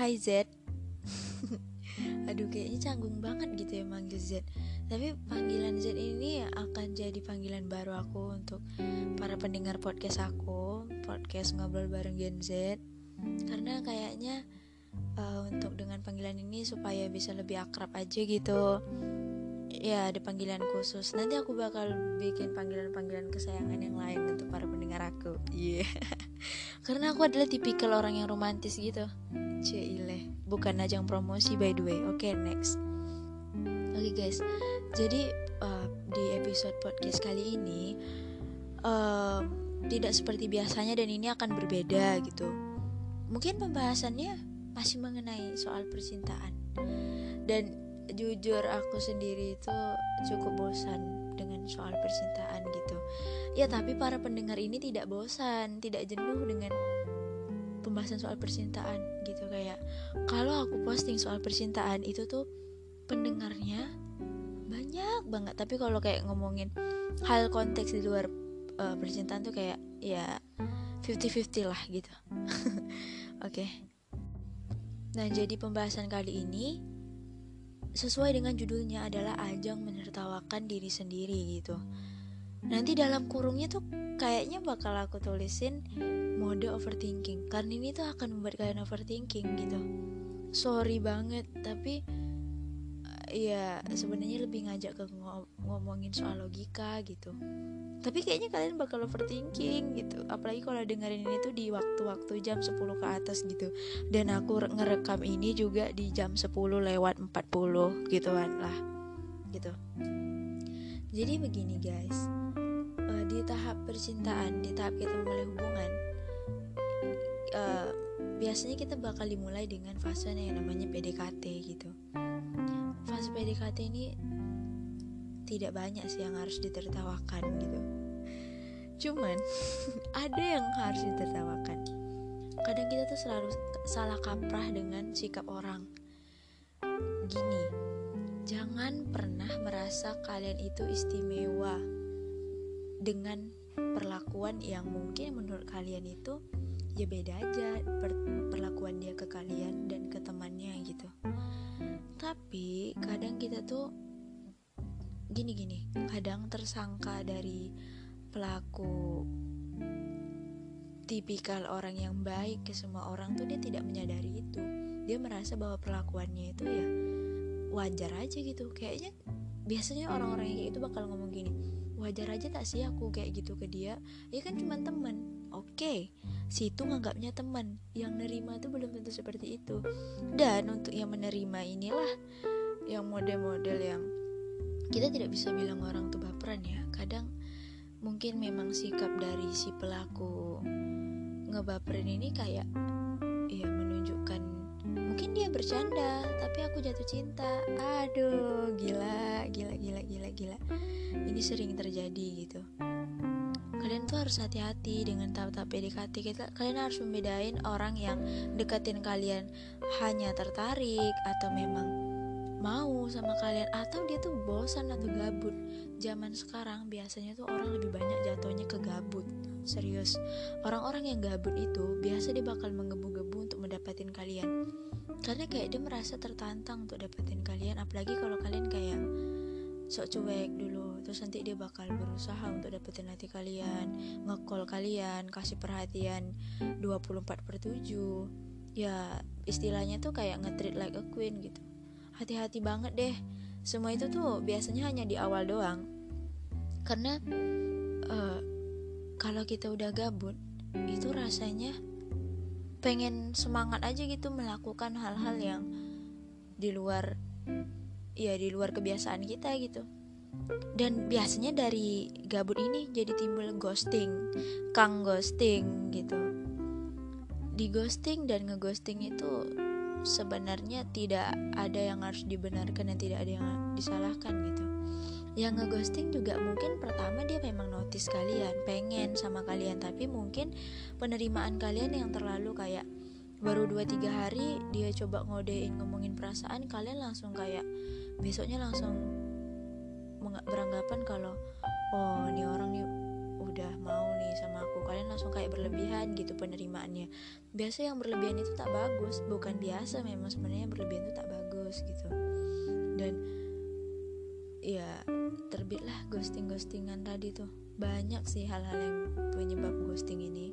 Hai Z. Aduh kayaknya canggung banget gitu ya manggil Z. Tapi panggilan Z ini akan jadi panggilan baru aku untuk para pendengar podcast aku Podcast ngobrol bareng Gen Z. Karena kayaknya uh, untuk dengan panggilan ini supaya bisa lebih akrab aja gitu ya ada panggilan khusus. Nanti aku bakal bikin panggilan-panggilan kesayangan yang lain untuk para pendengar aku. Iya. Yeah. karena aku adalah tipikal orang yang romantis gitu. Cile bukan ajang promosi by the way. Oke okay, next. Oke okay, guys. Jadi uh, di episode podcast kali ini uh, tidak seperti biasanya dan ini akan berbeda gitu. Mungkin pembahasannya masih mengenai soal percintaan. Dan jujur aku sendiri itu cukup bosan dengan soal percintaan gitu. Ya tapi para pendengar ini tidak bosan tidak jenuh dengan pembahasan soal percintaan gitu. Kayak kalau aku posting soal percintaan itu tuh pendengarnya banyak banget. Tapi kalau kayak ngomongin hal konteks di luar uh, percintaan tuh kayak ya 50-50 lah gitu. Oke. Okay. nah jadi pembahasan kali ini sesuai dengan judulnya adalah ajang menertawakan diri sendiri gitu. Nanti dalam kurungnya tuh kayaknya bakal aku tulisin mode overthinking karena ini tuh akan membuat kalian overthinking gitu. Sorry banget tapi ya sebenarnya lebih ngajak ke ngomongin soal logika gitu. Tapi kayaknya kalian bakal overthinking gitu. Apalagi kalau dengerin ini tuh di waktu-waktu jam 10 ke atas gitu. Dan aku ngerekam ini juga di jam 10 lewat 40 gitu kan lah gitu. Jadi begini guys. Uh, di tahap percintaan di tahap kita mulai hubungan uh, biasanya kita bakal dimulai dengan fase yang namanya PDKT gitu fase PDKT ini tidak banyak sih yang harus ditertawakan gitu. Cuman ada yang harus ditertawakan. Kadang kita tuh selalu salah kaprah dengan sikap orang. Gini jangan pernah merasa kalian itu istimewa dengan perlakuan yang mungkin menurut kalian itu ya beda aja per perlakuan dia ke kalian dan ke gitu tapi kadang kita tuh gini-gini kadang tersangka dari pelaku tipikal orang yang baik ke semua orang tuh dia tidak menyadari itu. Dia merasa bahwa perlakuannya itu ya wajar aja gitu. Kayaknya biasanya orang-orang yang kayak itu bakal ngomong gini wajar aja tak sih aku? Kayak gitu ke dia. Ya kan cuma temen oke. okay, situ nganggapnya teman yang nerima itu belum tentu seperti itu. Dan untuk yang menerima inilah yang model-model yang kita tidak bisa bilang orang tuh baperan ya. Kadang mungkin memang sikap dari si pelaku ngebaperin ini kayak ya menunjukkan mungkin dia bercanda tapi aku jatuh cinta. Aduh gila gila gila gila gila. Ini sering terjadi gitu kalian tuh harus hati-hati dengan tahap-tahap PDKT kita. Kalian harus membedain orang yang deketin kalian hanya tertarik atau memang mau sama kalian atau dia tuh bosan atau gabut. Zaman sekarang biasanya tuh orang lebih banyak jatuhnya ke gabut. Serius. Orang-orang yang gabut itu biasa dia bakal menggebu-gebu untuk mendapatkan kalian. Karena kayak dia merasa tertantang untuk dapetin kalian apalagi kalau kalian kayak sok cuek dulu terus nanti dia bakal berusaha untuk dapetin hati kalian ngecall kalian kasih perhatian 24 per 7 ya istilahnya tuh kayak ngetreat like a queen gitu. Hati-hati banget deh. Semua itu tuh biasanya hanya di awal doang. Karena uh, kalau kita udah gabut itu rasanya pengen semangat aja gitu melakukan hal-hal yang di luar ya di luar kebiasaan kita gitu dan biasanya dari gabut ini jadi timbul ghosting kang ghosting gitu. Di ghosting dan ngeghosting itu sebenarnya tidak ada yang harus dibenarkan dan tidak ada yang disalahkan gitu. Yang ngeghosting juga mungkin pertama dia memang notice kalian pengen sama kalian tapi mungkin penerimaan kalian yang terlalu kayak baru 2-3 hari dia coba ngodein ngomongin perasaan kalian langsung kayak besoknya langsung beranggapan kalau oh ini orang nih udah mau nih sama aku. Kalian langsung kayak berlebihan gitu penerimaannya. Biasa yang berlebihan itu tak bagus bukan biasa memang sebenarnya berlebihan itu tak bagus gitu. Dan ya terbitlah ghosting ghostingan tadi tuh. Banyak sih hal-hal yang penyebab ghosting ini.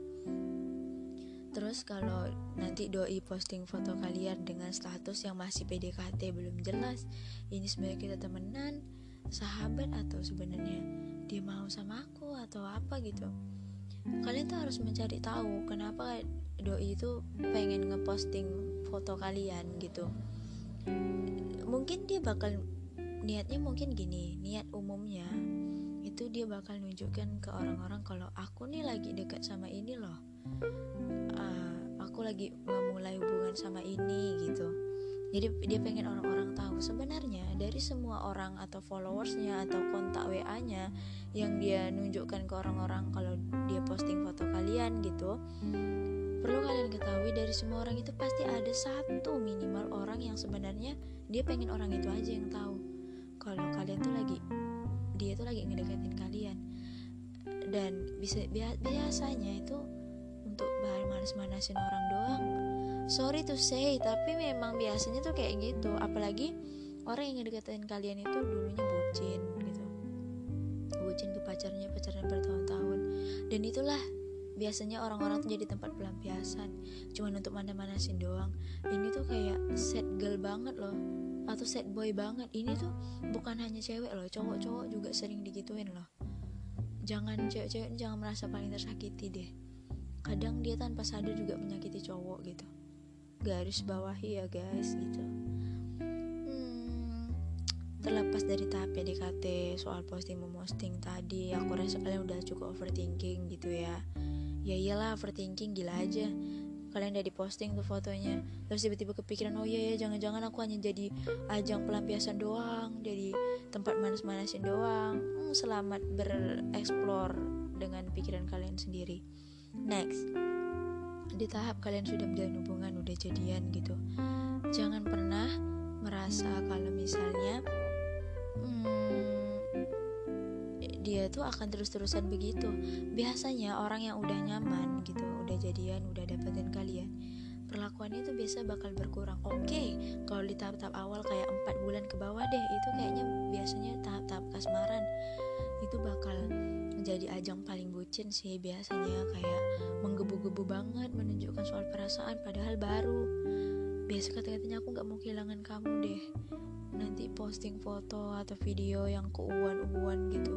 Terus kalau nanti doi posting foto kalian dengan status yang masih PDKT belum jelas, ini sebenarnya kita temenan, sahabat atau sebenarnya dia mau sama aku atau apa gitu. Kalian tuh harus mencari tahu kenapa doi itu pengen ngeposting foto kalian gitu. Mungkin dia bakal niatnya mungkin gini, niat umumnya itu dia bakal nunjukkan ke orang-orang kalau aku nih lagi dekat sama ini loh uh, aku lagi memulai hubungan sama ini gitu jadi dia pengen orang-orang tahu. Sebenarnya dari semua orang atau followersnya atau kontak WA-nya yang dia nunjukkan ke orang-orang kalau dia posting foto kalian gitu perlu kalian ketahui dari semua orang itu pasti ada satu minimal orang yang sebenarnya dia pengen orang itu aja yang tahu. Kalau kalian tuh lagi dia tuh lagi ngedeketin kalian. Dan bisa biasanya itu untuk bahan manas-manasin orang doang sorry to say tapi memang biasanya tuh kayak gitu. Apalagi orang yang ngedeketin kalian itu dulunya bucin gitu. Bucin ke pacarnya pacarnya bertahun-tahun. Dan itulah biasanya orang-orang tuh jadi tempat pelampiasan. Cuman untuk mana-manasin doang. Ini tuh kayak set girl banget loh. Atau set boy banget. Ini tuh bukan hanya cewek loh. Cowok-cowok juga sering digituin loh. Jangan cewek-cewek jangan merasa paling tersakiti deh. Kadang dia tanpa sadar juga menyakiti cowok gitu garis bawahi ya guys gitu. Hmm, terlepas dari tahap PDKT soal posting memosting tadi aku rasa kalian udah cukup overthinking gitu ya. Ya iyalah overthinking gila aja. Kalian udah diposting tuh fotonya terus tiba-tiba kepikiran oh iya ya jangan-jangan aku hanya jadi ajang pelampiasan doang jadi tempat manas-manasin doang. Hmm, selamat bereksplor dengan pikiran kalian sendiri. Next, di tahap kalian sudah menjalin hubungan, udah jadian gitu, jangan pernah merasa kalau misalnya hmm, dia tuh akan terus-terusan begitu. Biasanya orang yang udah nyaman gitu, udah jadian, udah dapetin kalian, perlakuannya itu biasa bakal berkurang. Oke, okay, kalau di tahap-tahap awal kayak empat bulan ke bawah deh, itu kayaknya biasanya tahap-tahap kasmaran menjadi ajang paling bucin sih biasanya kayak menggebu-gebu banget menunjukkan soal perasaan padahal baru. Biasa kata-katanya aku nggak mau kehilangan kamu deh. Nanti posting foto atau video yang keuuan-uuan gitu.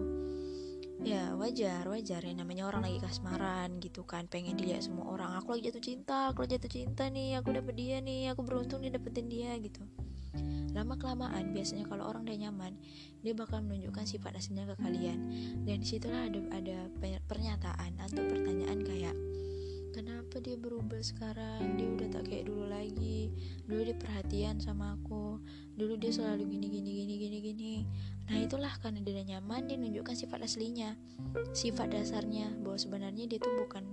Ya wajar wajar ya. Namanya orang lagi kasmaran gitu kan. Pengen dilihat semua orang. Aku lagi jatuh cinta aku lagi jatuh cinta nih. Aku dapet dia nih. Aku beruntung nih dapetin dia gitu lama kelamaan biasanya kalau orang udah nyaman dia bakal menunjukkan sifat aslinya ke kalian. Dan di situlah ada ada pernyataan atau pertanyaan kayak kenapa dia berubah sekarang? Dia udah tak kayak dulu lagi. Dulu dia perhatian sama aku. Dulu dia selalu gini gini gini gini gini. Nah itulah karena dia udah nyaman dia menunjukkan sifat aslinya. Sifat dasarnya bahwa sebenarnya dia tuh bukan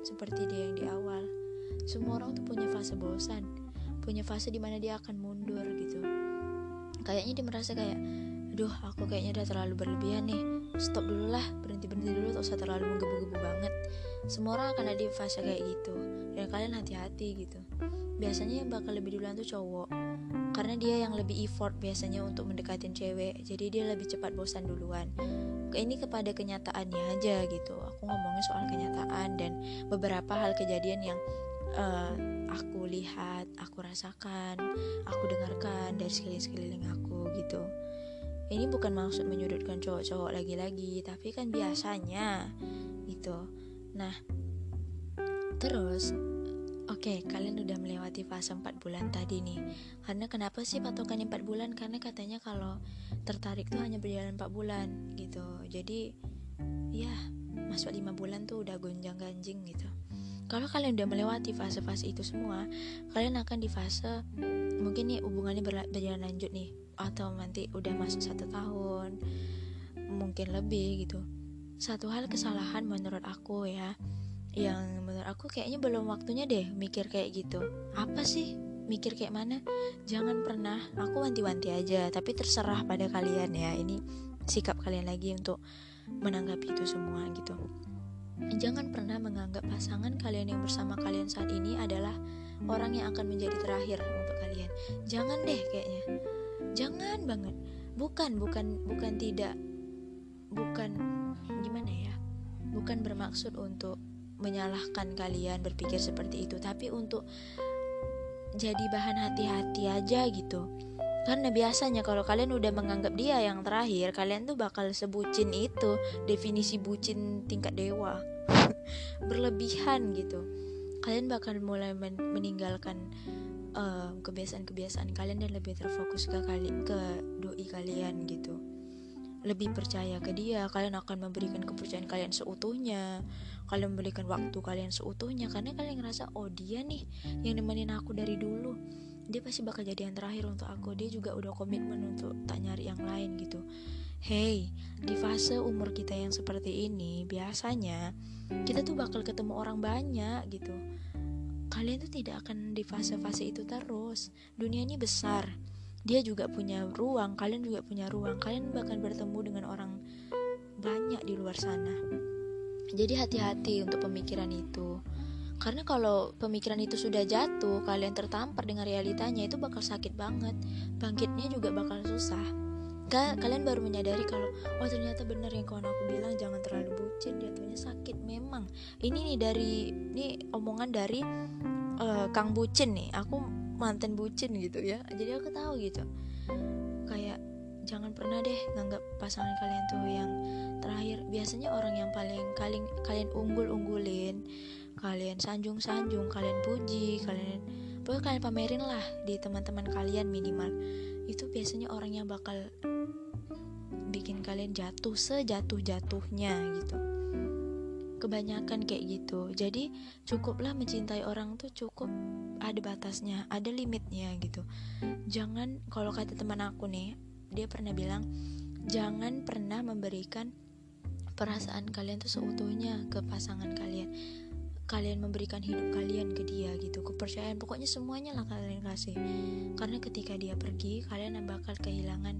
seperti dia yang di awal. Semua orang tuh punya fase bosan punya fase di mana dia akan mundur gitu. Kayaknya dia merasa kayak aduh aku kayaknya udah terlalu berlebihan nih. Stop dulu lah berhenti berhenti dulu tak usah terlalu menggebu-gebu banget. Semua orang akan ada di fase kayak gitu dan kalian hati-hati gitu. Biasanya yang bakal lebih duluan tuh cowok karena dia yang lebih effort biasanya untuk mendekatin cewek jadi dia lebih cepat bosan duluan. Ini kepada kenyataannya aja gitu. Aku ngomongnya soal kenyataan dan beberapa hal kejadian yang uh, aku lihat, aku rasakan, aku dengarkan dari sekeliling-sekeliling aku gitu. Ini bukan maksud menyudutkan cowok-cowok lagi-lagi, tapi kan biasanya gitu. Nah, terus Oke, okay, kalian udah melewati fase 4 bulan tadi nih. Karena kenapa sih patokan 4 bulan? Karena katanya kalau tertarik tuh hanya berjalan 4 bulan gitu. Jadi ya, masuk 5 bulan tuh udah gonjang-ganjing gitu. Kalau kalian udah melewati fase-fase itu semua, kalian akan di fase mungkin nih hubungannya berjalan lanjut nih, atau nanti udah masuk satu tahun, mungkin lebih gitu. Satu hal kesalahan menurut aku ya, yang menurut aku kayaknya belum waktunya deh mikir kayak gitu. Apa sih mikir kayak mana? Jangan pernah, aku wanti-wanti aja, tapi terserah pada kalian ya. Ini sikap kalian lagi untuk menanggapi itu semua gitu jangan pernah menganggap pasangan kalian yang bersama kalian saat ini adalah orang yang akan menjadi terakhir untuk kalian. Jangan deh kayaknya. Jangan banget. Bukan bukan bukan tidak bukan gimana ya? Bukan bermaksud untuk menyalahkan kalian berpikir seperti itu tapi untuk jadi bahan hati-hati aja gitu karena biasanya kalau kalian udah menganggap dia yang terakhir kalian tuh bakal sebucin itu definisi bucin tingkat dewa. Berlebihan gitu. Kalian bakal mulai men meninggalkan kebiasaan kebiasaan-kebiasaan kalian dan lebih terfokus ke kali ke doi kalian gitu. Lebih percaya ke dia kalian akan memberikan kepercayaan kalian seutuhnya. Kalian memberikan waktu kalian seutuhnya karena kalian ngerasa oh dia nih yang nemenin aku dari dulu dia pasti bakal jadi yang terakhir untuk aku. Dia juga udah komitmen untuk tak nyari yang lain gitu. Hey di fase umur kita yang seperti ini biasanya kita tuh bakal ketemu orang banyak gitu. Kalian tuh tidak akan di fase-fase itu terus. Dunia ini besar. Dia juga punya ruang kalian juga punya ruang. Kalian bakal bertemu dengan orang banyak di luar sana. Jadi hati-hati untuk pemikiran itu karena kalau pemikiran itu sudah jatuh, kalian tertampar dengan realitanya itu bakal sakit banget. Bangkitnya juga bakal susah. Kalian baru menyadari kalau oh ternyata benar yang kawan aku bilang jangan terlalu bucin, jatuhnya sakit memang. Ini nih dari ini omongan dari uh, Kang Bucin nih. Aku mantan bucin gitu ya. Jadi aku tahu gitu. Kayak jangan pernah deh nganggap pasangan kalian tuh yang terakhir. Biasanya orang yang paling kalian kalian unggul-unggulin kalian sanjung-sanjung kalian puji kalian pokoknya kalian pamerin lah di teman-teman kalian minimal. Itu biasanya orang yang bakal bikin kalian jatuh sejatuh-jatuhnya gitu. Kebanyakan kayak gitu. Jadi cukuplah mencintai orang tuh cukup ada batasnya ada limitnya gitu. Jangan kalau kata teman aku nih dia pernah bilang jangan pernah memberikan perasaan kalian tuh seutuhnya ke pasangan kalian kalian memberikan hidup kalian ke dia gitu. Kepercayaan pokoknya semuanya lah kalian kasih. Karena ketika dia pergi kalian bakal kehilangan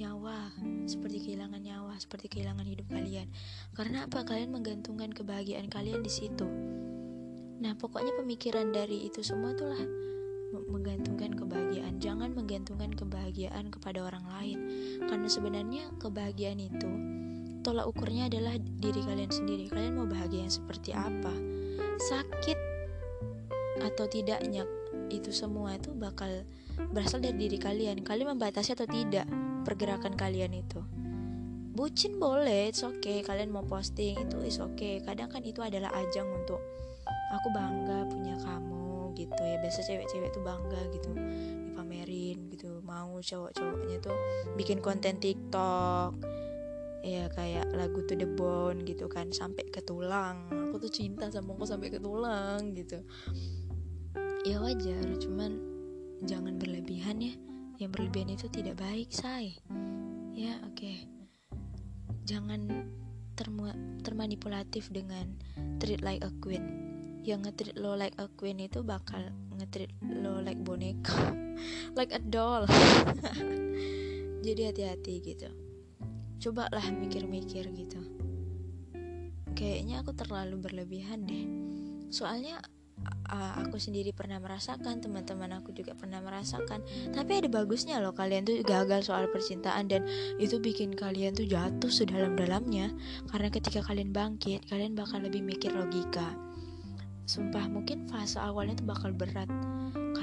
nyawa. Seperti kehilangan nyawa seperti kehilangan hidup kalian. Karena apa? Kalian menggantungkan kebahagiaan kalian di situ. Nah pokoknya pemikiran dari itu semua itulah menggantungkan kebahagiaan. Jangan menggantungkan kebahagiaan kepada orang lain. Karena sebenarnya kebahagiaan itu tolak ukurnya adalah diri kalian sendiri. Kalian mau bahagia yang seperti apa sakit atau tidaknya itu semua itu bakal berasal dari diri kalian. Kalian membatasi atau tidak pergerakan kalian itu. Bucin boleh it's okay. Kalian mau posting itu is okay. Kadang kan itu adalah ajang untuk aku bangga punya kamu gitu ya. Biasa cewek-cewek tuh bangga gitu dipamerin gitu. Mau cowok-cowoknya tuh bikin konten TikTok ya kayak lagu to the bone gitu kan sampai ke tulang. Aku tuh cinta sama kau sampai ke tulang gitu. Ya wajar cuman jangan berlebihan ya. Yang berlebihan itu tidak baik say. Ya oke. Okay. jangan termu termanipulatif dengan treat like a queen. Yang ngetreat lo like a queen itu bakal ngetreat lo like boneka. Like a doll. Jadi hati-hati gitu cobalah mikir-mikir gitu. Kayaknya aku terlalu berlebihan deh. Soalnya aku sendiri pernah merasakan teman-teman aku juga pernah merasakan. Tapi ada bagusnya loh kalian tuh gagal soal percintaan dan itu bikin kalian tuh jatuh sedalam-dalamnya. Karena ketika kalian bangkit kalian bakal lebih mikir logika. Sumpah mungkin fase awalnya tuh bakal berat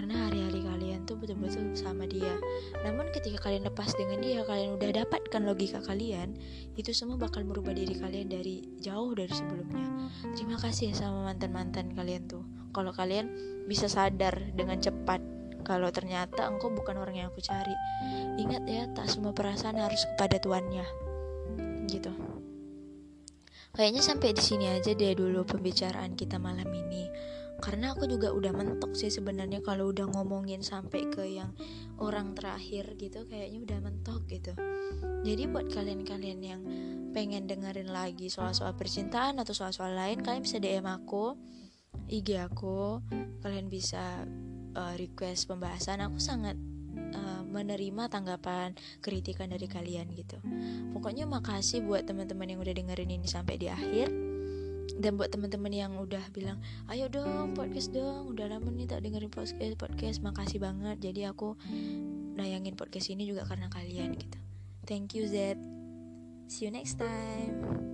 karena hari-hari kalian tuh betul-betul bersama dia. Namun ketika kalian lepas dengan dia kalian udah dapatkan logika kalian itu semua bakal merubah diri kalian dari jauh dari sebelumnya. Terima kasih ya sama mantan-mantan kalian tuh. Kalau kalian bisa sadar dengan cepat kalau ternyata engkau bukan orang yang aku cari. Ingat ya tak semua perasaan harus kepada tuannya. Gitu. Kayaknya sampai di sini aja deh dulu pembicaraan kita malam ini karena aku juga udah mentok sih sebenarnya kalau udah ngomongin sampai ke yang orang terakhir gitu kayaknya udah mentok gitu. Jadi buat kalian-kalian yang pengen dengerin lagi soal-soal percintaan atau soal-soal lain kalian bisa DM aku IG aku. Kalian bisa uh, request pembahasan. Aku sangat uh, menerima tanggapan kritikan dari kalian gitu. Pokoknya makasih buat teman-teman yang udah dengerin ini sampai di akhir dan buat teman-teman yang udah bilang ayo dong podcast dong. Udah lama nih tak dengerin podcast podcast. Makasih banget. Jadi aku nayangin podcast ini juga karena kalian gitu. Thank you Z see you next time